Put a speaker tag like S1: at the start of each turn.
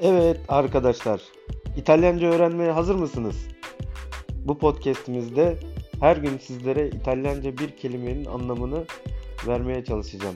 S1: Evet arkadaşlar, İtalyanca öğrenmeye hazır mısınız? Bu podcast'imizde her gün sizlere İtalyanca bir kelimenin anlamını vermeye çalışacağım.